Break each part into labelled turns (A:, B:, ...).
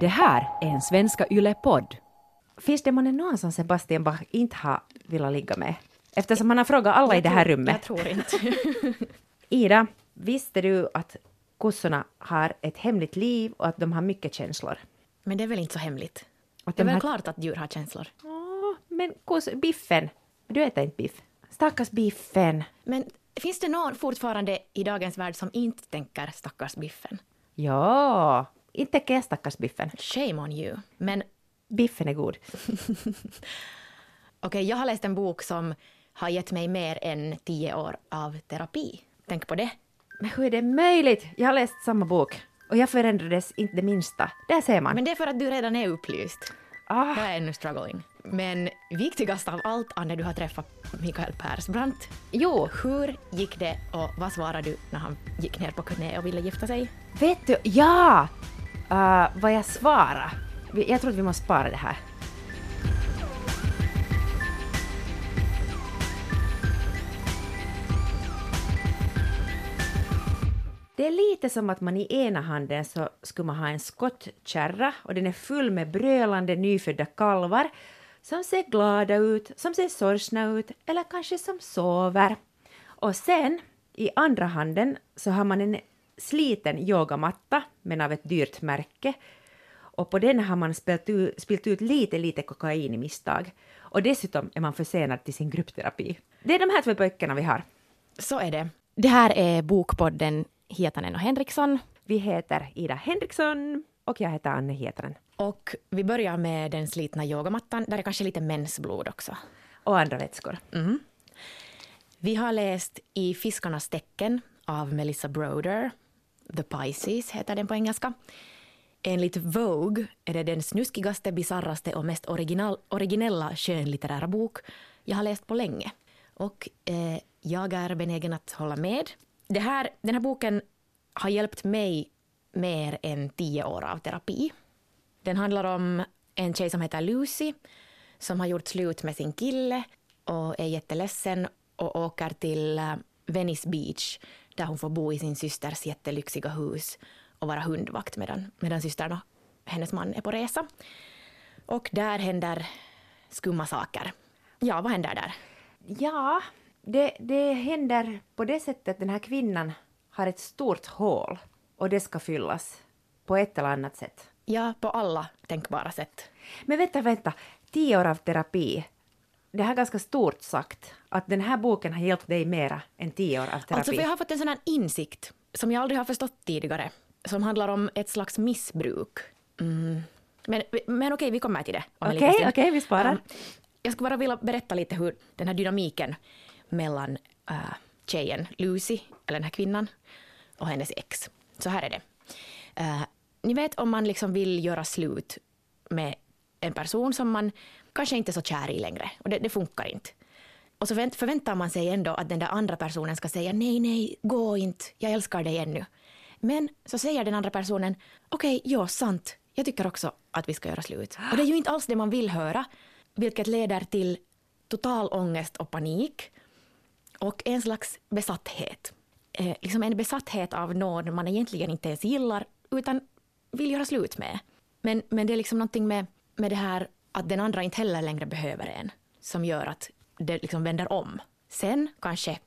A: Det här är en Svenska Yle-podd.
B: Finns det månne någon som Sebastian Bach inte har velat ligga med? Eftersom han har frågat alla i det här rummet.
C: Jag tror inte.
B: Ida, visste du att kossorna har ett hemligt liv och att de har mycket känslor?
C: Men det är väl inte så hemligt?
B: Att
C: Det är
B: de
C: väl
B: har-
C: klart att djur har känslor.
B: Åh, men kos, biffen, du äter inte biff. Stackars biffen.
C: Men finns det någon fortfarande i dagens värld som inte tänker stackars biffen?
B: Ja, inte tänker jag stackars biffen.
C: Shame on you. Men
B: Biffen är god.
C: okej, jag har läst en bok som har gett mig mer än tio år av terapi. Tänk på det.
B: Men hur är det möjligt? Jag har läst samma bok och jag förändrades inte det minsta. Där ser man.
C: Men det är för att du redan är upplyst.
B: ah,
C: Jag är ännu struggling. Men viktigast av allt, Anne, du har träffat Mikael Persbrandt.
B: jo,
C: Hur gick det och vad svarade du när han gick ner på knä och ville gifta sig?
B: vet du, ja! Uh, vad jag svarar. Jag tror att vi måste spara det här. Det är lite som att man i ena handen så skulle man ha en skottkärra och den är full med brölande nyfödda kalvar som ser glada ut, som ser sorgsna ut eller kanske som sover. Och sen i andra handen så har man en sliten yogamatta men av ett dyrt märke och på den har man spilt ut, spilt ut lite, lite kokain i misstag. Och dessutom är man försenad till sin gruppterapi. Det är de här två böckerna vi har.
C: Så är det. Det här är Bokpodden Hietanen och Henriksson.
B: Vi heter Ida Henriksson och jag heter Anne Hietanen.
C: Och vi börjar med den slitna yogamattan. Där är kanske lite mensblod också.
B: Och andra vätskor.
C: Vi har läst I fiskarnas tecken av Melissa Broder. The Pisces heter den på engelska. Enligt Vogue är det den snuskigaste, bisarraste och mest original, originella skönlitterära bok jag har läst på länge. Och eh, jag är benägen att hålla med. Det här, den här boken har hjälpt mig mer än tio år av terapi. Den handlar om en tjej som heter Lucy som har gjort slut med sin kille och är jätteledsen och åker till eh, Venice Beach där hon får bo i sin systers jättelyxiga hus och vara hundvakt medan, medan systern och hennes man är på resa. Och där händer skumma saker. Ja, vad händer där?
B: Ja, det, det händer på det sättet att den här kvinnan har ett stort hål och det ska fyllas på ett eller annat sätt.
C: Ja, på alla tänkbara sätt.
B: Men vänta, vänta. Tio år av terapi. Det här är ganska stort sagt. Att den här boken har hjälpt dig mera än tio år av terapi.
C: Alltså för jag har fått en sån här insikt som jag aldrig har förstått tidigare. Som handlar om ett slags missbruk. Mm. Men, men okej, vi kommer till det. om
B: okej, vi sparar.
C: Um, jag skulle bara vilja berätta lite hur den här dynamiken mellan uh, tjejen Lucy, eller den här kvinnan, och hennes ex. Så här är det. Uh, ni vet om man liksom vill göra slut med en person som man kanske inte så kär i längre. Och det, det funkar inte. Och så förväntar man sig ändå att den där andra personen ska säga nej, nej, gå inte, jag älskar dig ännu. Men så säger den andra personen okej, ja, sant, jag tycker också att vi ska göra slut. Och det är ju inte alls det man vill höra, vilket leder till total ångest och panik och en slags besatthet. Eh, liksom en besatthet av någon man egentligen inte ens gillar utan vill göra slut med. Men, men det är liksom någonting med, med det här att den andra inte heller längre behöver en som gör att det liksom vänder om. Sen kanske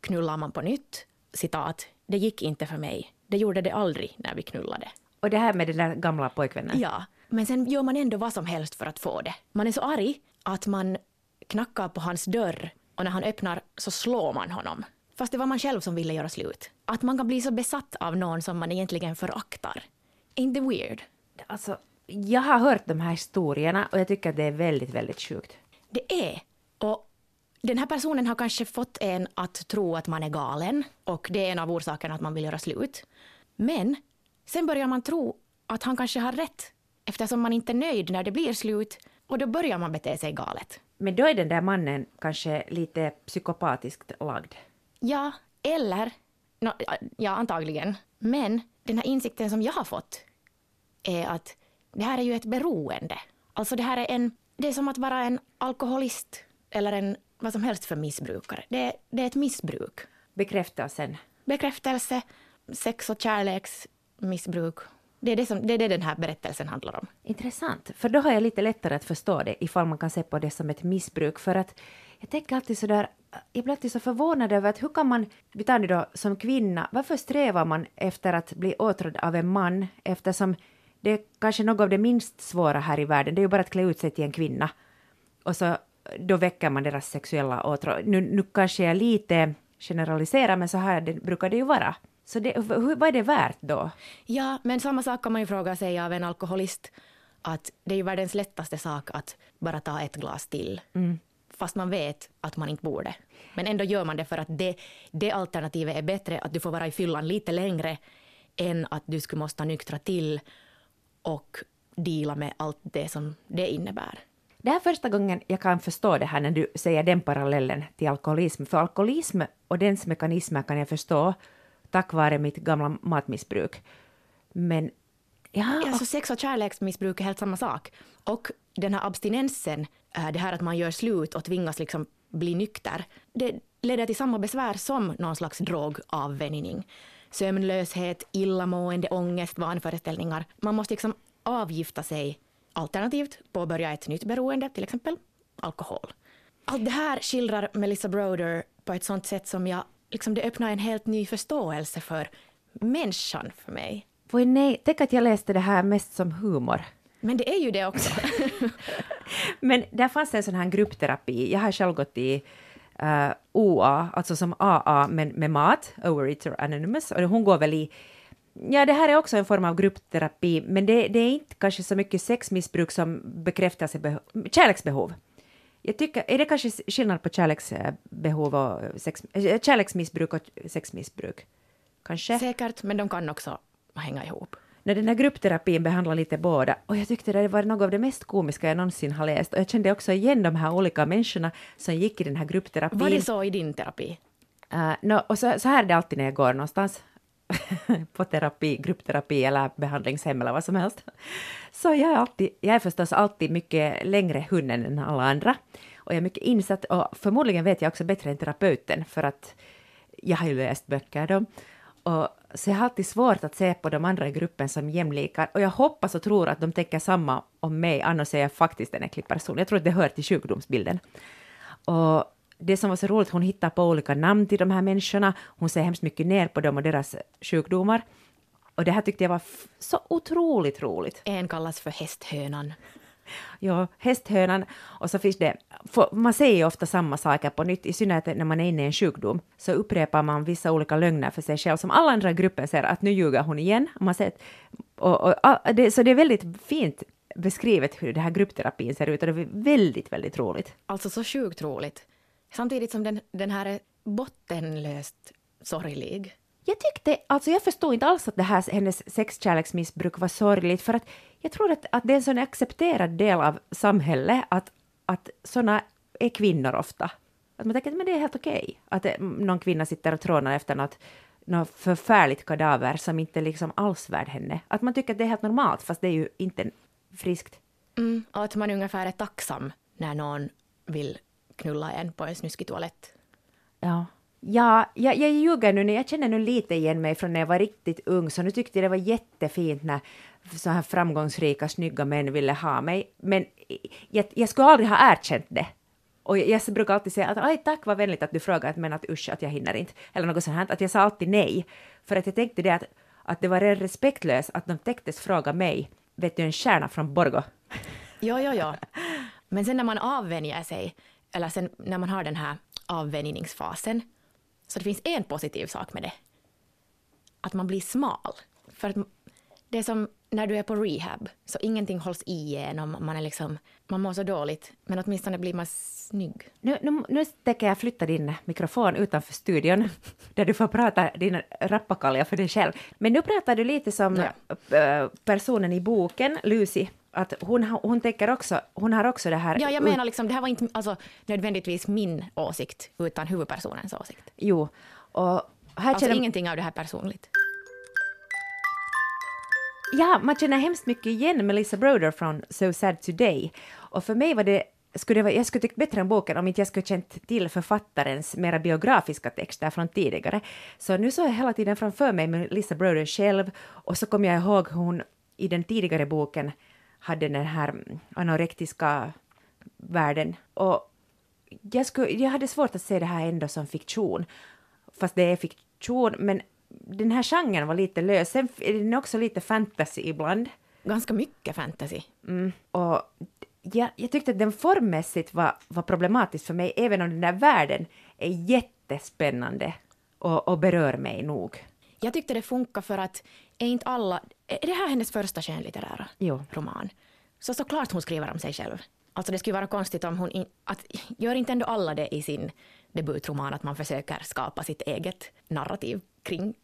C: knullar man på nytt. Citat. Det gick inte för mig. Det gjorde det aldrig när vi knullade.
B: Och det här med den där gamla pojkvännen.
C: Ja, men sen gör man ändå vad som helst för att få det. Man är så arg att man knackar på hans dörr och när han öppnar så slår man honom. Fast det var man själv som ville göra slut. Att man kan bli så besatt av någon som man egentligen föraktar. Ain't det weird?
B: Alltså, jag har hört de här historierna och jag tycker att det är väldigt, väldigt sjukt.
C: Det är. Och den här personen har kanske fått en att tro att man är galen och det är en av orsakerna att man vill göra slut. Men sen börjar man tro att han kanske har rätt eftersom man inte är nöjd när det blir slut och då börjar man bete sig galet.
B: Men då är den där mannen kanske lite psykopatiskt lagd.
C: Ja, eller... ja, antagligen. Men den här insikten som jag har fått är att det här är ju ett beroende. Alltså det här är en... Det är som att vara en alkoholist eller en vad som helst för missbrukare. Det, det är ett missbruk.
B: Bekräftelsen.
C: Bekräftelse, sex och kärleksmissbruk. Det är det, som, det är det den här berättelsen handlar om.
B: Intressant, för då har jag lite lättare att förstå det ifall man kan se på det som ett missbruk. För att jag tänker alltid sådär, jag blir alltid så förvånad över att hur kan man, vi tar nu då som kvinna, varför strävar man efter att bli åtrådd av en man eftersom det är kanske något av det minst svåra här i världen, det är ju bara att klä ut sig till en kvinna. Och så då väcker man deras sexuella åtrå. Nu, nu kanske jag lite generaliserar, men så här det, brukar det ju vara. Så det, hur, vad är det värt då?
C: Ja, men samma sak kan man ju fråga sig av en alkoholist. Att det är ju världens lättaste sak att bara ta ett glas till. Mm. Fast man vet att man inte borde. Men ändå gör man det för att det, det alternativet är bättre, att du får vara i fyllan lite längre än att du skulle måste nyktra till och deala med allt det som det innebär.
B: Det här är första gången jag kan förstå det här när du säger den parallellen till alkoholism. För alkoholism och dens mekanismer kan jag förstå tack vare mitt gamla matmissbruk. Men
C: Ja, alltså sex och kärleksmissbruk är helt samma sak. Och den här abstinensen, äh, det här att man gör slut och tvingas liksom bli nykter, det leder till samma besvär som någon slags drogavvänjning. Sömnlöshet, illamående, ångest, vanföreställningar. Man måste liksom avgifta sig Alternativt påbörja ett nytt beroende, till exempel alkohol. Allt det här skildrar Melissa Broder på ett sånt sätt som jag, liksom det öppnar en helt ny förståelse för människan för mig.
B: Oj nej, tänk att jag läste det här mest som humor.
C: Men det är ju det också.
B: Men där fanns en sån här gruppterapi. Jag har själv gått i Eh, uh, OA, alltså som AA, men med mat, Overeater Anonymous, och hon går väl i Ja, det här är också en form av gruppterapi, men det, det är inte kanske så mycket sexmissbruk som bekräftelsebehov, kärleksbehov. Jag tycker, är det kanske skillnad på kärleksbehov och sex, eh, kärleksmissbruk och sexmissbruk? Kanske?
C: Säkert, men de kan också hänga ihop.
B: När den här gruppterapin behandlar lite båda, och jag tyckte det var något av det mest komiska jag någonsin har läst, och jag kände också igen de här olika människorna som gick i den här gruppterapin.
C: Var det så i din terapi?
B: Uh, no, och så, så här är det alltid när jag går någonstans. på terapi, gruppterapi eller behandlingshem eller vad som helst. Så jag är, alltid, jag är förstås alltid mycket längre hunden än alla andra. Och jag är mycket insatt och förmodligen vet jag också bättre än terapeuten för att jag har ju läst böcker då. Och, så jag har alltid svårt att se på de andra i gruppen som jämlikar och jag hoppas och tror att de tänker samma om mig, annars är jag faktiskt en äcklig person. Jag tror att det hör till sjukdomsbilden. Och det som var så roligt, hon hittar på olika namn till de här människorna. Hon ser hemskt mycket ner på dem och deras sjukdomar. Och det här tyckte jag var så otroligt roligt.
C: En kallas för hästhönan.
B: Ja, hästhönan. Och så finns det, man säger ju ofta samma saker på nytt, i synnerhet när man är inne i en sjukdom, så upprepar man vissa olika lögner för sig själv, som alla andra i gruppen säger att nu ljuger hon igen. man ser, och, och, och, det, så det är väldigt fint beskrivet hur det här gruppterapin ser ut och det är väldigt, väldigt roligt.
C: Alltså så sjukt roligt. Samtidigt som den, den här är bottenlöst sorglig.
B: Jag tyckte, alltså jag förstod inte alls att det här, hennes sexkärleksmissbruk var sorgligt, för att jag tror att, att det är en sån accepterad del av samhället att, att såna är kvinnor ofta. Att man tänker att men det är helt okej okay, att det, någon kvinna sitter och trånar efter något, något förfärligt kadaver som inte liksom alls värd henne. Att man tycker att det är helt normalt, fast det är ju inte friskt.
C: Mm, och att man ungefär är tacksam när någon vill knulla en på en snuskig toalett.
B: Ja. Ja, jag, jag ljuger nu, jag känner nu lite igen mig från när jag var riktigt ung, så nu tyckte jag det var jättefint när så här framgångsrika, snygga män ville ha mig. Men jag, jag skulle aldrig ha erkänt det. Och jag, jag brukar alltid säga att aj tack vad vänligt att du frågat, men att usch att jag hinner inte. Eller något sånt här, att jag sa alltid nej. För att jag tänkte det att, att det var respektlöst att de täcktes fråga mig, vet du en stjärna från Borgo?
C: Ja, ja, ja. Men sen när man avvänjer sig eller sen när man har den här avvänjningsfasen, så det finns en positiv sak med det. Att man blir smal. För att det är som när du är på rehab, så ingenting hålls igenom, man är liksom, man mår så dåligt, men åtminstone blir man snygg.
B: Nu, nu, nu tänker jag flytta din mikrofon utanför studion, där du får prata din rappakalja för dig själv. Men nu pratar du lite som ja. personen i boken, Lucy, att hon, hon tänker också, hon har också det här...
C: Ja, jag menar liksom, det här var inte alltså, nödvändigtvis min åsikt, utan huvudpersonens åsikt.
B: Jo, och
C: här alltså känner... ingenting av det här personligt.
B: Ja, man känner hemskt mycket igen Melissa Broder från So Sad Today. Och för mig var det skulle vara, jag skulle tycka bättre om boken om inte jag skulle känt till författarens mera biografiska texter från tidigare. Så nu såg jag hela tiden framför mig med Lisa Broder själv och så kom jag ihåg hon i den tidigare boken hade den här anorektiska världen. Och jag, skulle, jag hade svårt att se det här ändå som fiktion, fast det är fiktion, men den här genren var lite lös. Sen är den också lite fantasy ibland.
C: Ganska mycket fantasy.
B: Mm. Och jag, jag tyckte att den formmässigt var, var problematisk för mig, även om den där världen är jättespännande och, och berör mig nog.
C: Jag tyckte det funkar för att är inte alla... Är det här hennes första skönlitterära
B: Jo.
C: roman? Så såklart hon skriver om sig själv. Alltså det skulle vara konstigt om hon... In, att, gör inte ändå alla det i sin debutroman, att man försöker skapa sitt eget narrativ kring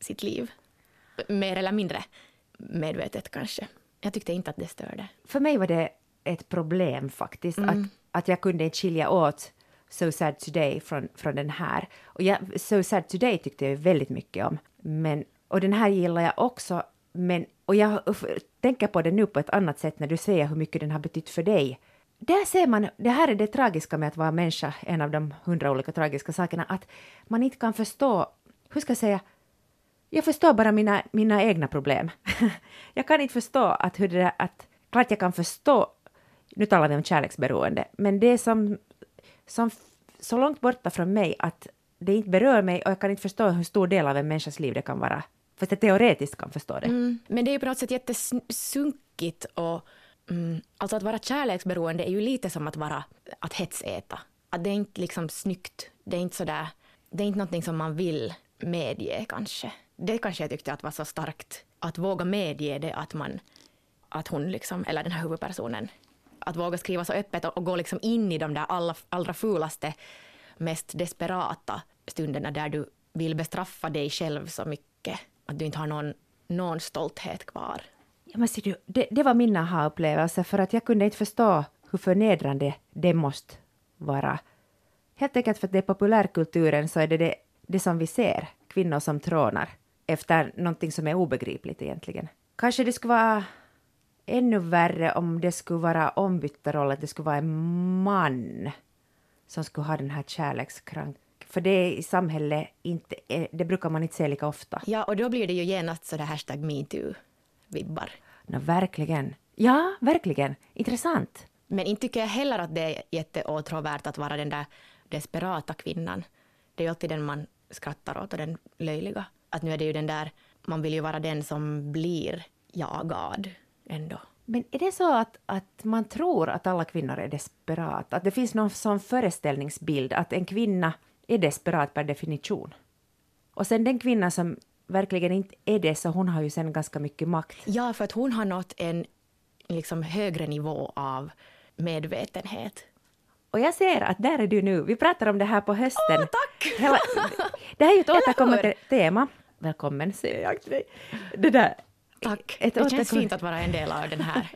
C: sitt liv? Mer eller mindre medvetet kanske. Jag tyckte inte att det störde.
B: För mig var det ett problem faktiskt, att, att jag kunde inte skilja åt So Sad Today från, från den här. Och jag, So Sad Today tyckte jag väldigt mycket om. Men, och den här gillar jag också, men, och jag tänker på det nu på ett annat sätt när du säger hur mycket den har betytt för dig. Där ser man, det här är det tragiska med att vara människa, en av de hundra olika tragiska sakerna, att man inte kan förstå, hur ska jag säga, jag förstår bara mina, mina egna problem. jag kan inte förstå att hur det där, att, klart jag kan förstå, nu talar vi om kärleksberoende, men det är som, som så långt borta från mig att det inte berör mig och jag kan inte förstå hur stor del av en människas liv det kan vara. Fast jag teoretiskt kan förstå det.
C: Mm. Men det är ju på något sätt jättesunkigt och mm, alltså att vara kärleksberoende är ju lite som att vara att hetsäta. Att det är inte liksom snyggt. Det är inte sådär, det är inte någonting som man vill medge kanske. Det kanske jag tyckte att var så starkt. Att våga medge det att man, att hon liksom, eller den här huvudpersonen, att våga skriva så öppet och, och gå liksom in i de där alla, allra fulaste, mest desperata stunderna där du vill bestraffa dig själv så mycket att du inte har någon, någon stolthet kvar.
B: Ja, men ser du, det, det var min aha-upplevelse för att jag kunde inte förstå hur förnedrande det måste vara. Helt enkelt för att det är populärkulturen så är det det, det som vi ser, kvinnor som trånar efter någonting som är obegripligt egentligen. Kanske det skulle vara ännu värre om det skulle vara ombytta roller. att det skulle vara en man som skulle ha den här kärlekskrank. För det i samhället inte, det brukar man inte se lika ofta.
C: Ja, och då blir det ju genast sådär hashtag metoo-vibbar.
B: Nå, verkligen. Ja, verkligen. Intressant.
C: Men inte tycker jag heller att det är jätteåtråvärt att vara den där desperata kvinnan. Det är ju alltid den man skrattar åt och den löjliga. Att nu är det ju den där, man vill ju vara den som blir jagad ändå.
B: Men är det så att, att man tror att alla kvinnor är desperata? Att det finns någon sån föreställningsbild att en kvinna är desperat per definition? Och sen den kvinna som verkligen inte är det, så hon har ju sen ganska mycket makt.
C: Ja, för att hon har nått en liksom högre nivå av medvetenhet.
B: Och jag ser att där är du nu. Vi pratar om det här på hösten.
C: Åh, tack!
B: Hela, det här är ju ett återkommande tema. Välkommen, säger jag till dig. Det där.
C: Tack.
B: Ett
C: det känns fint att vara en del av den här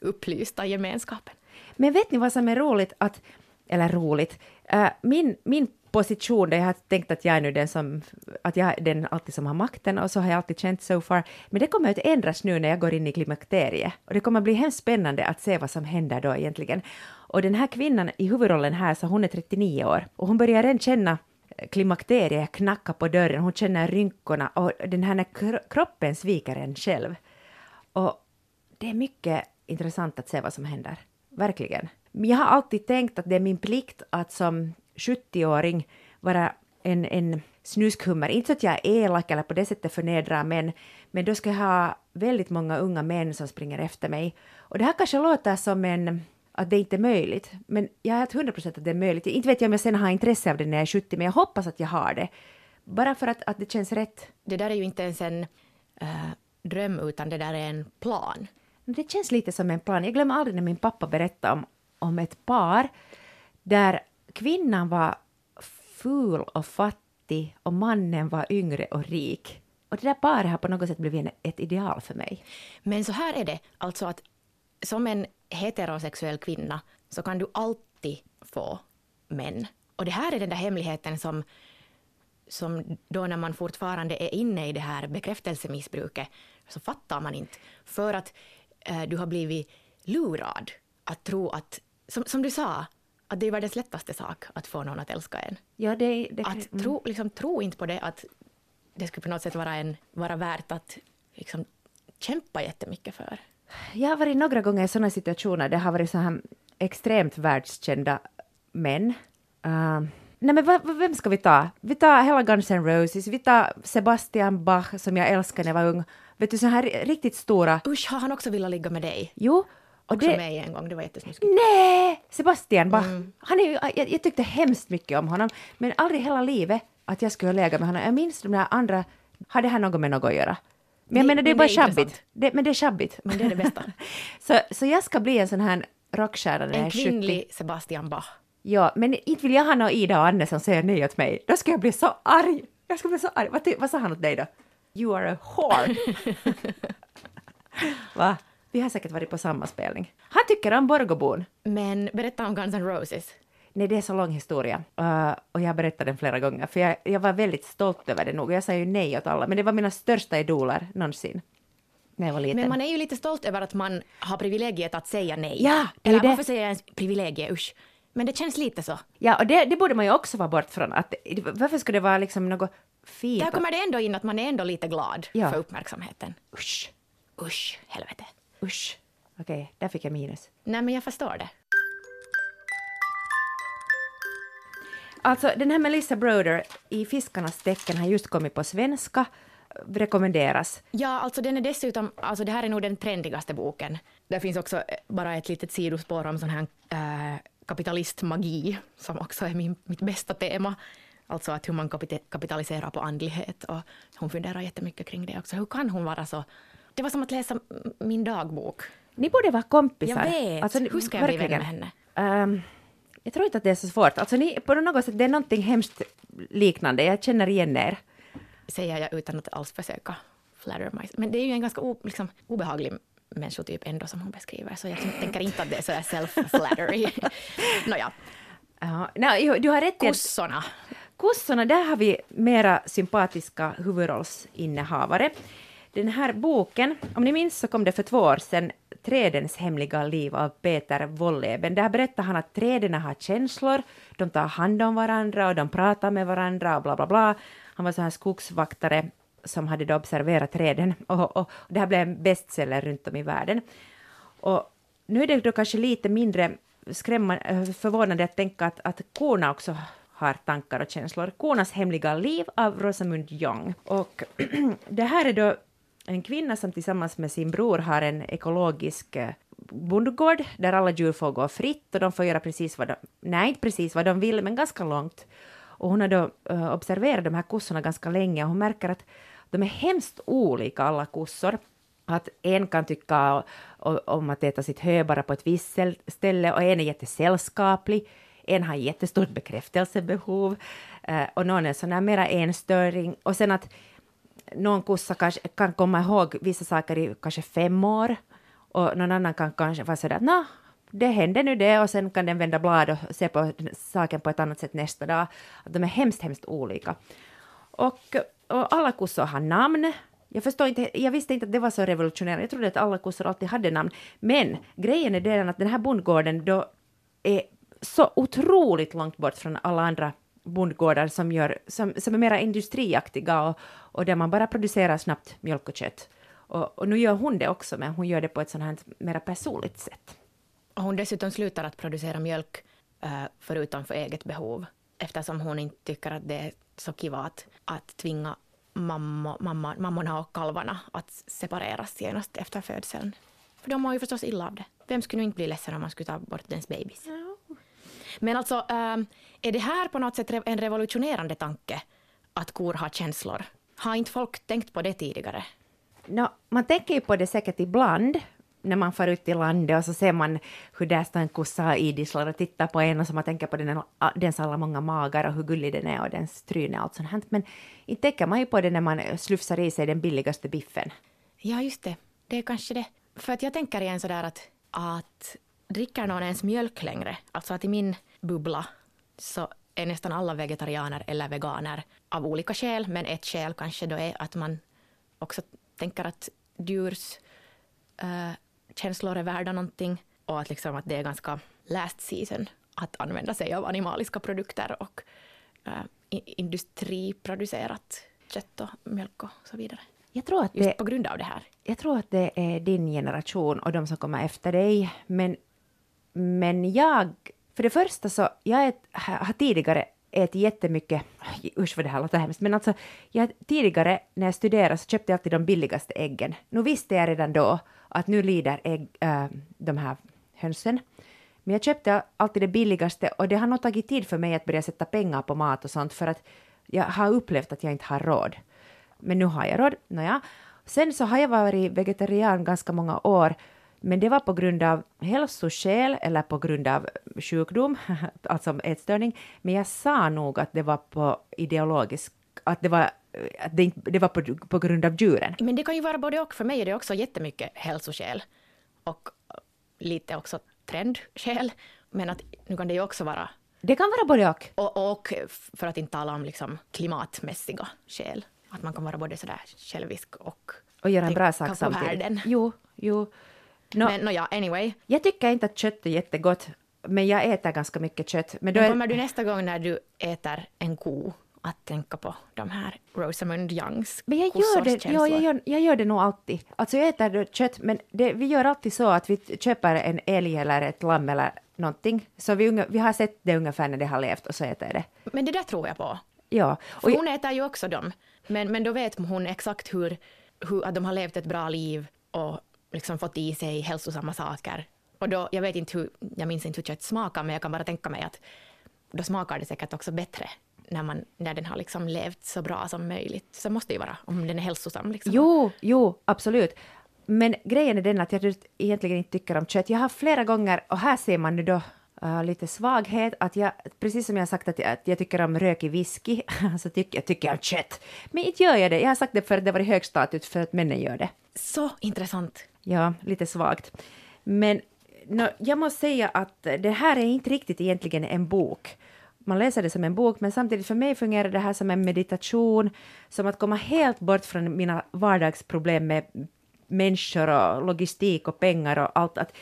C: upplysta gemenskapen.
B: Men vet ni vad som är roligt? Att, eller roligt. Äh, min, min position där jag har tänkt att jag är nu den som, att jag är den alltid som har makten och så har jag alltid känt so far. Men det kommer att ändras nu när jag går in i klimakteriet. Och det kommer att bli hemskt spännande att se vad som händer då egentligen. Och den här kvinnan i huvudrollen här, så hon är 39 år och hon börjar redan känna eh, klimakteriet knacka på dörren, hon känner rynkorna och den här när kroppen sviker en själv. Och det är mycket intressant att se vad som händer. Verkligen. Men Jag har alltid tänkt att det är min plikt att som 70-åring vara en, en snuskhummer. Inte så att jag är elak eller på det sättet förnedrar män, men då ska jag ha väldigt många unga män som springer efter mig. Och det här kanske låter som en att det inte är möjligt, men jag är helt hundra procent att det är möjligt. Inte vet jag om jag sen har intresse av det när jag är 70, men jag hoppas att jag har det. Bara för att, att det känns rätt.
C: Det där är ju inte ens en eh, dröm, utan det där är en plan.
B: Det känns lite som en plan. Jag glömmer aldrig när min pappa berättade om, om ett par där kvinnan var ful och fattig och mannen var yngre och rik. Och det där paret har på något sätt blivit ett ideal för mig.
C: Men så här är det, alltså att som en heterosexuell kvinna så kan du alltid få män. Och det här är den där hemligheten som, som då när man fortfarande är inne i det här bekräftelsemissbruket så fattar man inte. För att eh, du har blivit lurad att tro att som, som du sa, att det är världens lättaste sak att få någon att älska en.
B: Ja, det, det,
C: Att
B: mm.
C: tro, liksom, tro inte på det att det skulle på något sätt vara, en, vara värt att liksom, kämpa jättemycket för.
B: Jag har varit några gånger i sådana situationer. Det har varit så här extremt världskända män. Uh, nej men vem ska vi ta? Vi tar hela Guns N' Roses, vi tar Sebastian Bach som jag älskade när jag var ung. Vet du, så här riktigt stora.
C: Usch, har han också velat ligga med dig?
B: Jo, och
C: Också
B: det...
C: med en gång, det var jättesnuskigt.
B: Nej! Sebastian Bach.
C: Mm.
B: Han är ju, jag, jag tyckte hemskt mycket om honom, men aldrig hela livet att jag skulle lägga med honom. Jag minns de där andra, har det här något med något att göra? Men jag menar, det är bara.
C: Det,
B: men det är sjabbigt.
C: Men det är det bästa.
B: så, så jag ska bli en sån här rockstjärna när jag
C: En
B: är 70.
C: kvinnlig Sebastian Bach.
B: Ja, men inte vill jag ha någon Ida och Anne som säger nej åt mig. Då ska jag bli så arg. Jag ska bli så arg. Vad, vad sa han åt dig då? You are a whore. Va? Vi har säkert varit på samma spelning. Han tycker om Borgobon.
C: Men berätta om Guns N' Roses.
B: Nej, det är så lång historia. Uh, och jag har berättat den flera gånger, för jag, jag var väldigt stolt över det nog. Jag sa ju nej åt alla, men det var mina största idoler någonsin. När jag var liten.
C: Men man är ju lite stolt över att man har privilegiet att säga nej.
B: Ja, det är
C: Eller
B: det.
C: varför säger jag ens privilegie, usch. Men det känns lite så.
B: Ja, och det, det borde man ju också vara bort från. Att, varför skulle det vara liksom något fint?
C: Där kommer det ändå in att man är ändå lite glad
B: Ja.
C: för uppmärksamheten.
B: Usch,
C: Usch, helvete.
B: Usch. Okej, där fick jag minus.
C: Nej, men jag förstår det.
B: Alltså, den här Melissa Broder i Fiskarnas tecken har just kommit på svenska. Rekommenderas.
C: Ja, alltså den är dessutom, alltså det här är nog den trendigaste boken. Det finns också eh, bara ett litet sidospår om sån här äh, kapitalistmagi, som också är min, mitt bästa tema. Alltså att hur man kapitaliserar på andlighet och hon funderar jättemycket kring det också. Hur kan hon vara så... Det var som att läsa min dagbok.
B: Ni borde vara kompisar.
C: Jag vet.
B: Alltså, ni-
C: Hur ska jag bli vän
B: verkligen.
C: med henne?
B: Ehm, jag tror inte att det är så svårt. Alltså, ni, på något sätt, det är någonting hemskt liknande. Jag känner igen er.
C: Säger jag utan att alls försöka flatter mig. Men det är ju en ganska o, liksom, obehaglig människotyp ändå som hon beskriver, så jag tänker inte att det är så här self-flattery. Nåja,
B: Ja, jo, du har rätt
C: kossorna.
B: Kossorna, där har vi mera sympatiska huvudrollsinnehavare. Den här boken, om ni minns så kom det för två år sedan, Trädens hemliga liv av Peter Wolleben. Där berättar han att träden har känslor, de tar hand om varandra och de pratar med varandra och bla bla bla. Han var så här skogsvaktare som hade då observerat träden och, och, och det här blev en bestseller runt om i världen. Och nu är det då kanske lite mindre skrämmande, förvånande att tänka att, att korna också har tankar och känslor. Kornas hemliga liv av Rosamund Young. Och det här är då en kvinna som tillsammans med sin bror har en ekologisk eh, bondgård där alla djur får gå fritt och de får göra precis vad de, nej inte precis vad de vill, men ganska långt. Och hon har då uh, observerat de här kossorna ganska länge och hon märker att de är hemskt olika alla kossor. Att en kan tycka om att äta sitt hö bara på ett visst ställe och en är jättesällskaplig. En har jättestort bekräftelsebehov eh, och någon är sån här mera enstöring. Och sen att någon kossa kanske kan komma ihåg vissa saker i kanske fem år och någon annan kan kanske vara sådär att det hände nu det och sen kan den vända blad och se på saken på ett annat sätt nästa dag. Att de är hemskt, hemskt olika. Och, och alla kossor har namn. Jag, förstår inte, jag visste inte att det var så revolutionerande. Jag trodde att alla kossor alltid hade namn. Men grejen är den att den här bondgården då är så otroligt långt bort från alla andra bondgårdar som, gör, som, som är mera industriaktiga och, och där man bara producerar snabbt mjölk och kött. Och, och nu gör hon det också, men hon gör det på ett sånt här mera personligt sätt.
C: Och hon dessutom slutar att producera mjölk eh, förutom för eget behov eftersom hon inte tycker att det är så kiva att, tvinga mamma, mamma, mammorna och kalvarna att separeras genast efter födseln. För de mår ju förstås illa av det. Vem skulle nu inte bli ledsen om man skulle ta bort dens babys? Men alltså, eh, är det här på något sätt en revolutionerande tanke? Att kor har känslor? Har inte folk tänkt på det tidigare?
B: Nå, man tänker ju på det säkert ibland när man far ut i landet och så ser man hur där står en kossa och idisslar och tittar på en och så man tänker på den, dens alla många magar och hur gullig den är och dens tryne och allt sånt här. Men inte tänker man ju på det när man slufsar i sig den billigaste biffen.
C: Ja, just det. Det är kanske det. För att jag tänker igen sådär att, att dricker någon ens mjölk längre? Alltså att i min bubbla så är nästan alla vegetarianer eller veganer av olika skäl, men ett skäl kanske då är att man också tänker att djurs eh, känslor är värda någonting och att, liksom att det är ganska last season att använda sig av animaliska produkter och äh, industriproducerat kött och mjölk och så vidare.
B: Jag tror, att
C: Just
B: det,
C: på grund av det här.
B: jag tror att det är din generation och de som kommer efter dig. Men, men jag, för det första så, jag ät, har tidigare ätit jättemycket, usch vad det här låter hemskt, men alltså jag tidigare när jag studerade så köpte jag alltid de billigaste äggen. Nu visste jag redan då att nu lider ägg, äh, de här hönsen. Men jag köpte alltid det billigaste och det har nog tagit tid för mig att börja sätta pengar på mat och sånt för att jag har upplevt att jag inte har råd. Men nu har jag råd. Nåja. Sen så har jag varit vegetarian ganska många år, men det var på grund av hälsoskäl eller på grund av sjukdom, alltså ätstörning. Men jag sa nog att det var på ideologisk, att det var, att det, det var på, på grund av djuren.
C: Men det kan ju vara både och. För mig är det också jättemycket hälsoskäl och lite också trendskäl. Men att nu kan det ju också vara,
B: Det kan vara både och.
C: och, och för att inte tala om liksom klimatmässiga skäl. Att man kan vara både sådär självisk och
B: Och göra en bra sak samtidigt.
C: världen.
B: Jo, jo. Nå,
C: Men no, ja, anyway.
B: Jag tycker inte att kött är jättegott, men jag äter ganska mycket kött. Men då
C: Men
B: är,
C: kommer du nästa gång när du äter en ko att tänka på de här Rosamund Youngs
B: Men jag gör, det, ja, jag, gör, jag gör det nog alltid. Alltså jag äter kött, men det, vi gör alltid så att vi köper en älg eller ett lamm eller någonting. Så vi, vi har sett det ungefär när det har levt och så äter jag det.
C: Men det där tror jag på.
B: Ja.
C: För
B: Och jag,
C: hon äter ju också dem. Men, men då vet hon exakt hur, hur att de har levt ett bra liv och liksom fått i sig hälsosamma saker. Och då, jag vet inte hur, jag minns inte hur kött smakar, men jag kan bara tänka mig att då smakar det säkert också bättre när, man, när den har liksom levt så bra som möjligt. Så måste det ju vara, om den är hälsosam. Liksom.
B: jo, jo, absolut. Men grejen är den att jag egentligen inte tycker om kött. Jag har flera gånger, och här ser man nu då uh, lite svaghet, att jag, precis som jag har sagt att jag, att jag tycker om rökig whisky, så tycker jag tycker om kött. Men inte gör jag det. Jag har sagt det för att det var hög status för att männen gör det.
C: Så intressant.
B: Ja, lite svagt. Men no, jag måste säga att det här är inte riktigt egentligen en bok. Man läser det som en bok, men samtidigt för mig fungerar det här som en meditation, som att komma helt bort från mina vardagsproblem med människor och logistik och pengar och allt. Att,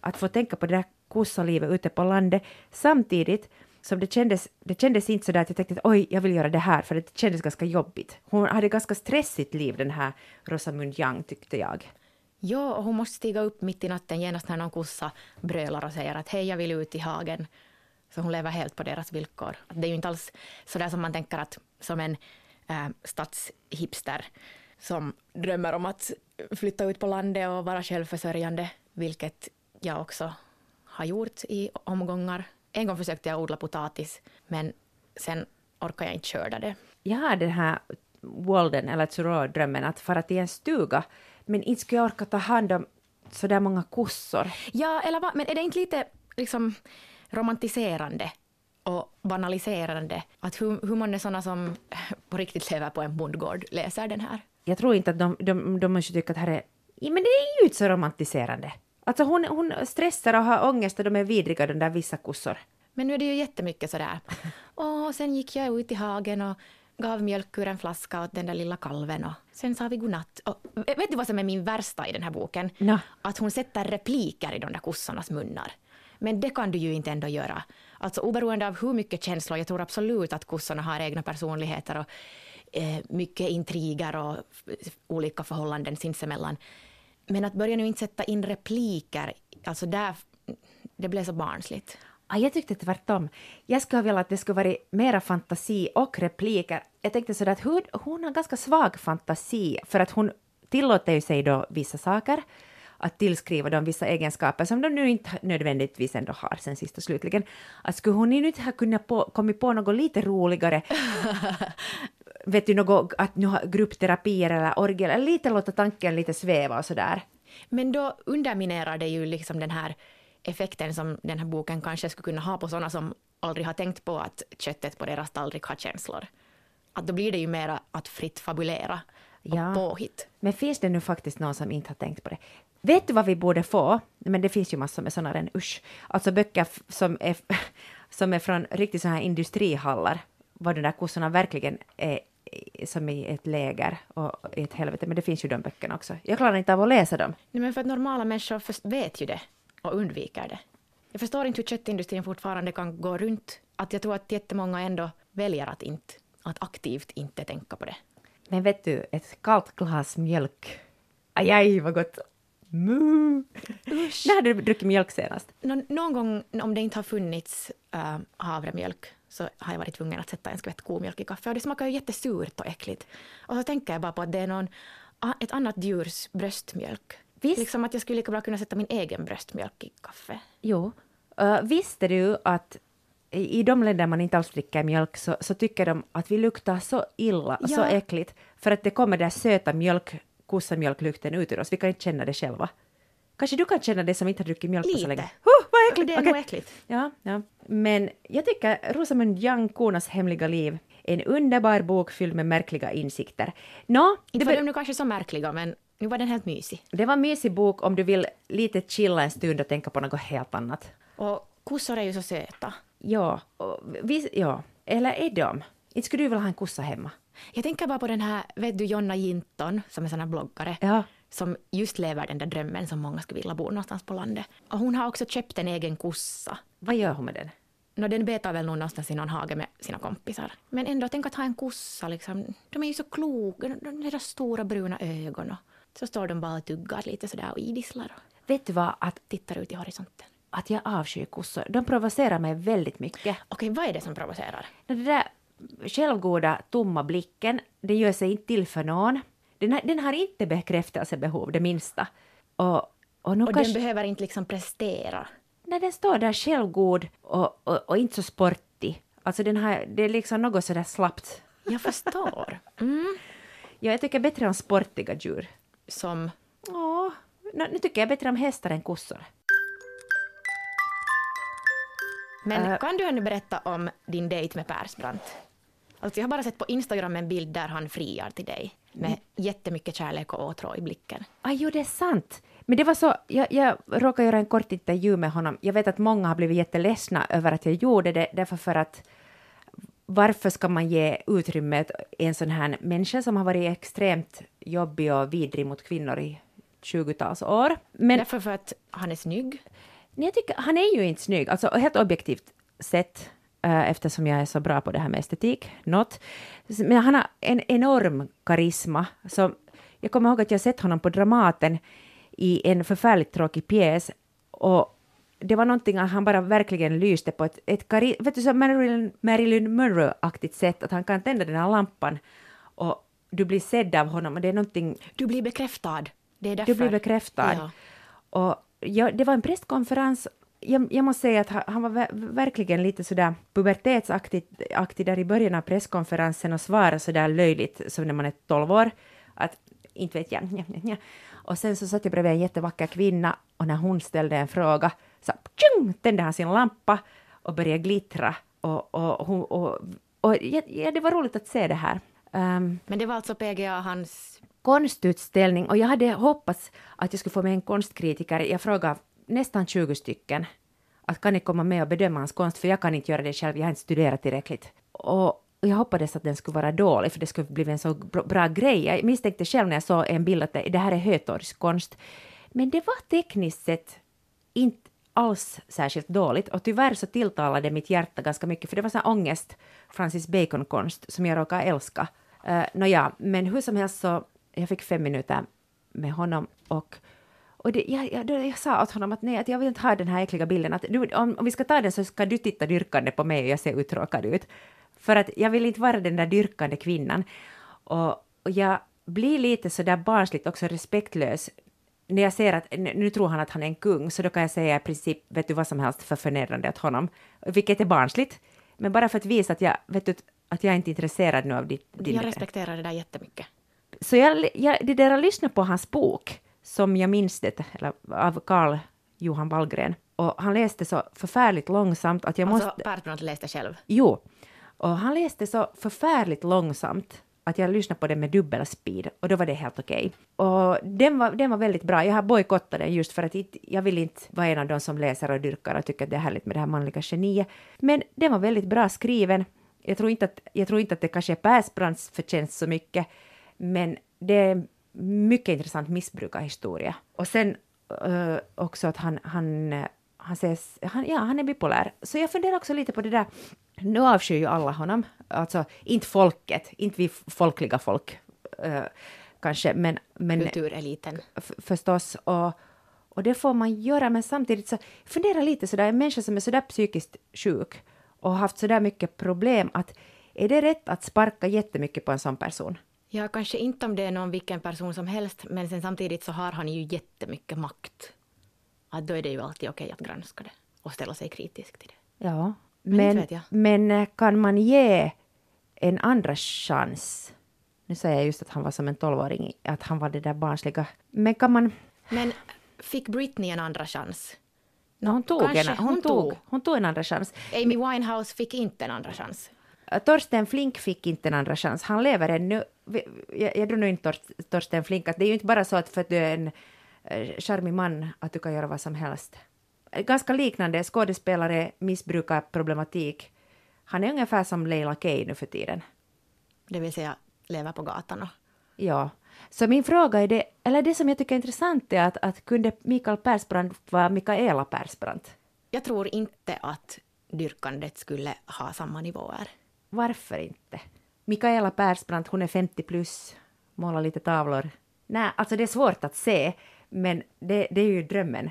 B: att få tänka på det där kossalivet ute på landet samtidigt som det kändes, det kändes inte så där att jag tänkte att oj, jag vill göra det här, för det kändes ganska jobbigt. Hon hade ganska stressigt liv, den här Rosamund Young, tyckte jag.
C: Ja, och hon måste stiga upp mitt i natten genast när någon kossa brölar och säger att hej, jag vill ut i hagen. Så hon lever helt på deras villkor. Att det är ju inte alls så där som man tänker att som en äh, stadshipster som drömmer om att flytta ut på landet och vara självförsörjande, vilket jag också har gjort i omgångar. En gång försökte jag odla potatis, men sen orkar jag inte skörda det.
B: jag har den här Walden eller Thoreau-drömmen att fara till en stuga, men inte skulle jag orka ta hand om så där många kossor.
C: Ja, eller vad? Men är det inte lite liksom romantiserande och banaliserande att hur, hur många sådana som på riktigt lever på en bondgård läser den här?
B: Jag tror inte att de, de, de måste tycka att det här är... Men det är ju inte så romantiserande. Alltså hon, hon stressar och har ångest och de är vidriga, de där vissa kossor.
C: Men nu är det ju jättemycket sådär. Och sen gick jag ut i hagen och gav mjölk ur en flaska åt den där lilla kalven och sen sa vi godnatt. Och vet du vad som är min värsta i den här boken?
B: Nå.
C: Att hon sätter repliker i de där kossornas munnar. Men det kan du ju inte ändå göra. Alltså oberoende av hur mycket känslor, jag tror absolut att kossorna har egna personligheter och eh, mycket intriger och olika förhållanden sinsemellan. Men att börja nu inte sätta in repliker, alltså där, det blev så barnsligt.
B: Ah, jag tyckte tvärtom. Jag skulle ha velat att det skulle varit mera fantasi och repliker. Jag tänkte sådär att hon, hon har ganska svag fantasi för att hon tillåter ju sig då vissa saker att tillskriva dem vissa egenskaper som de nu inte nödvändigtvis ändå har sen sist och slutligen. Att skulle hon nu inte ha kunnat på, kommit på något lite roligare vet du, något, att nu ha gruppterapier eller orgel, eller lite låta tanken lite sväva och sådär.
C: Men då underminerar det ju liksom den här effekten som den här boken kanske skulle kunna ha på sådana som aldrig har tänkt på att köttet på deras tallrik har känslor. Att då blir det ju mera att fritt fabulera och
B: Ja.
C: påhitt.
B: Men finns det nu faktiskt någon som inte har tänkt på det? Vet du vad vi borde få? Men det finns ju massor med sådana redan, usch. Alltså böcker som är, som är från riktigt sådana här industrihallar, var de där kossorna verkligen är som i ett läger och i ett helvete, men det finns ju de böckerna också. Jag klarar inte av att läsa dem.
C: Nej, men för att normala människor vet ju det. Och undviker det. Jag förstår inte hur köttindustrin fortfarande kan gå runt. Att jag tror att jättemånga ändå väljer att, inte, att aktivt inte tänka på det.
B: Men vet du, ett kallt glas mjölk. Aj, aj, vad gott. Mu. När hade du druckit mjölk senast?
C: Nå, någon gång om det inte har funnits äh, havremjölk så har jag varit tvungen att sätta en skvätt komjölk i kaffe och det smakar ju jättesurt och äckligt. Och så tänker jag bara på att det är någon, ett annat djurs bröstmjölk.
B: Visst.
C: Liksom att jag skulle lika bra kunna sätta min egen bröstmjölk i kaffe.
B: Jo. Uh, visste du att i de länder man inte alls dricker mjölk så, så tycker de att vi luktar så illa,
C: Ja.
B: så äckligt, för att det kommer där söta mjölk, kossamjölklukten ut ur oss. Vi kan inte känna det själva. Kanske du kan känna det som inte har druckit mjölk på så
C: Lite.
B: länge? Huh, vad äckligt!
C: Det är
B: Okej.
C: nog äckligt.
B: Ja, ja. Men jag tycker Rosamund Young, Konas hemliga liv, en underbar bok fylld med märkliga insikter. Nå,
C: Inte var, de nu kanske så märkliga men nu var den helt mysig.
B: det var en mysig bok om du vill lite chilla en stund och tänka på något helt annat.
C: Och kossor är ju så söta.
B: Ja, och vi, ja. eller är de? Inte skulle du vilja ha en kossa hemma?
C: Jag tänker bara på den här, vet du Jonna Jinton som är sån här bloggare.
B: Ja.
C: Som just lever den där drömmen som många skulle vilja bo någonstans på landet. Och hon har också köpt en egen kossa.
B: Vad gör hon med den?
C: Nå, den betar väl nog någonstans i någon hage med sina kompisar. Men ändå, tänk att ha en kossa liksom. De är ju så kloka, de de så stora bruna ögon och så står de bara och tuggar lite sådär och idisslar och
B: Vet du vad? Att,
C: tittar ut i horisonten.
B: att jag avskyr kossor. De provocerar mig väldigt mycket.
C: Okej, vad är det som provocerar?
B: Den där självgoda, tomma blicken, den gör sig inte till för någon. Den har, den har inte bekräftelsebehov, det minsta. Och, och
C: Och
B: kanske...
C: den behöver inte liksom prestera.
B: när den står där självgod och, och, och inte så sportig. Alltså den har, det är liksom något sådär slappt.
C: Jag förstår. Mm.
B: Ja, jag tycker bättre om sportiga djur.
C: Som,
B: Åh, nu nu tycker jag bättre om hästar än kossor.
C: men
B: Äh.
C: kan du ännu berätta om din dejt med Persbrandt? Alltså jag har bara sett på Instagram en bild där han friar till dig med jättemycket kärlek och åtrå i blicken.
B: Ah, jo, det är sant. Men det var så, jag, jag råkade göra en kort intervju med honom. Jag vet att många har blivit jätteledsna över att jag gjorde det, därför för att varför ska man ge utrymme en sån här människa som har varit extremt jobbig och vidrig mot kvinnor i 20-tals år? Men
C: Därför för att han är snygg.
B: Nej, jag tycker, han är ju inte snygg, alltså helt objektivt sett, eh, eftersom jag är så bra på det här med estetik, not. Men han har en enorm karisma. Så jag kommer ihåg att jag sett honom på Dramaten i en förfärligt tråkig pjäs och det var någonting att han bara verkligen lyste på ett, ett kari, vet du, så Marilyn, Marilyn Monroe-aktigt sätt, att han kan tända den här lampan och du blir sedd av honom och det är någonting
C: Du blir bekräftad. Det är därför.
B: du blir bekräftad.
C: Ja.
B: Och ja, det var en presskonferens. Jag, jag måste säga att han, var ver- verkligen lite sådär pubertetsaktig aktig där i början av presskonferensen och svarade sådär löjligt som när man är 12 år. Att inte vet jag. Nja, nja, nja. Och sen så satt jag bredvid en jättevacker kvinna och när hon ställde en fråga så tjung, tände han sin lampa och började glittra. Och, och, hon- och, och, ja, det var roligt att se det här. Ehm,
C: Men det var alltså PGA hans...
B: konstutställning och jag hade hoppats att jag skulle få med en konstkritiker. Jag frågade nästan 20 stycken att kan ni komma med och bedöma hans konst för jag kan inte göra det själv, jag har inte studerat tillräckligt. Och och jag hoppades att den skulle vara dålig för det skulle bli en så bra, grej. Jag misstänkte själv när jag såg en bild att det, här är Hötorgskonst. Men det var tekniskt sett inte alls särskilt dåligt och tyvärr så tilltalade mitt hjärta ganska mycket för det var sån ångest, Francis Bacon-konst som jag råkar älska. Uh, Nåja, men hur som helst så jag fick fem minuter med honom och och det, jag, jag, jag sa åt honom att nej, att jag vill inte ha den här äckliga bilden. Att du, om, om vi ska ta den så ska du titta dyrkande på mig och jag ser uttråkad ut. För att jag vill inte vara den där dyrkande kvinnan. Och, och jag blir lite så där barnsligt också respektlös när jag ser att nu tror han att han är en kung, så då kan jag säga i princip vet du vad som helst för förnedrande åt honom, vilket är barnsligt. Men bara för att visa att jag, vet du, att jag är inte är intresserad nu av ditt... din-
C: Jag respekterar det där jättemycket.
B: så jag, jag det där att lyssna på hans bok, som jag minns det, eller av Carl Johan Wallgren, och han läste så förfärligt långsamt att jag
C: Alltså
B: måste...
C: Persbrandt läste själv.
B: Jo, och han läste så förfärligt långsamt att jag lyssnade på den med dubbel speed och då var det helt okej. Okay. Och den var, den var väldigt bra. Jag har bojkottat den just för att inte- jag vill inte vara en av de som läser och dyrkar och tycker att det är härligt med det här manliga geniet. Men den var väldigt bra skriven. Jag tror inte att, jag tror inte att det kanske är Persbrandts förtjänst så mycket, men det är mycket intressant missbrukarhistoria. Och sen uh, också att han, han, han, ses, han, ja, han är bipolär. Så jag funderar också lite på det där, nu avskyr ju alla honom, alltså inte folket, inte vi folkliga folk uh, kanske, men... men
C: Kultureliten.
B: förstås. Och, och det får man göra, men samtidigt så fundera lite sådär, en människa som är sådär psykiskt sjuk och har haft sådär mycket problem, att är det rätt att sparka jättemycket på en sån person?
C: Ja, kanske inte om det är någon vilken person som helst, men sen samtidigt så har han ju jättemycket makt. Att då är det ju alltid okej att granska det och ställa sig kritisk till det.
B: Ja,
C: Men
B: men, men eh, kan man ge en andra chans? Nu säger jag just att han var som en tolvåring, att han var det där barnsliga. Men kan man...
C: Men fick Britney en andra chans?
B: No, hon, tog en,
C: kanske
B: hon,
C: hon
B: tog,
C: tog.
B: hon tog en andra chans.
C: Amy Winehouse fick inte en andra chans.
B: Torsten Flink fick inte en andra chans. Han lever ännu. Jag, jag tror nu inte Tor- Torsten Flink att det är ju inte bara så att för att du är en charmig man att du kan göra vad som helst. Eh, Ganska liknande skådespelare, missbrukarproblematik. Han är ungefär som Leila Kay nu för tiden.
C: Det vill säga lever på gatan. Och
B: Ja. Så min fråga är det, eller det som jag tycker är intressant är att, att kunde Mikael Persbrandt vara Mikaela Persbrandt?
C: jag tror inte att dyrkandet skulle ha samma nivåer.
B: Varför inte? Mikaela Persbrandt, hon är 50 plus, målar lite tavlor. Nej, alltså det är svårt att se, men det, det är ju drömmen.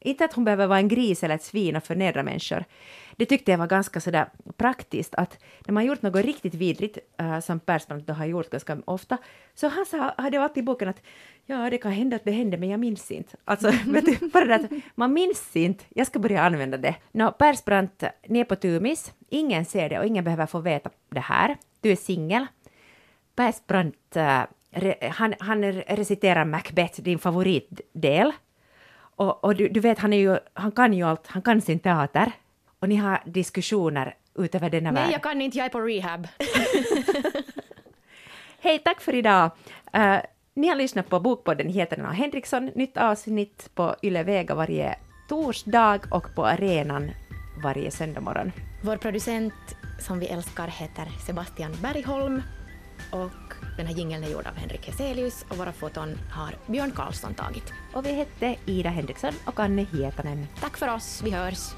B: Inte att hon behöver vara en gris eller ett svin och förnedra människor. Det tyckte jag var ganska sådär praktiskt att när man gjort något riktigt vidrigt, äh, som Persbrandt då har gjort ganska ofta, så han sa, hade alltid i boken att ja, det kan hända att det hände, men jag minns inte. Alltså, du, bara det att man minns inte, jag ska börja använda det. Nå, Persbrandt, ni är på tumis, ingen ser det och ingen behöver få veta det här. Du är singel. Persbrandt, äh, han, han reciterar Macbeth, din favoritdel. Och, och du, du vet, han, är ju, han kan ju allt, han kan sin teater. Och ni har diskussioner utöver denna
C: Nej,
B: värld.
C: jag kan inte, jag är på rehab.
B: Hej, tack för idag! Eh, ni har lyssnat på Bokpodden Heterna och Henriksson. Nytt avsnitt på Yle Vega varje torsdag och på arenan varje söndag morgon.
C: Vår producent som vi älskar heter Sebastian Bergholm och den här jingeln är gjord av Henrik Heselius och våra foton har Björn Karlsson tagit.
B: Och vi hette Ida Henriksson och Anne Hietanen.
C: Tack för oss, vi hörs!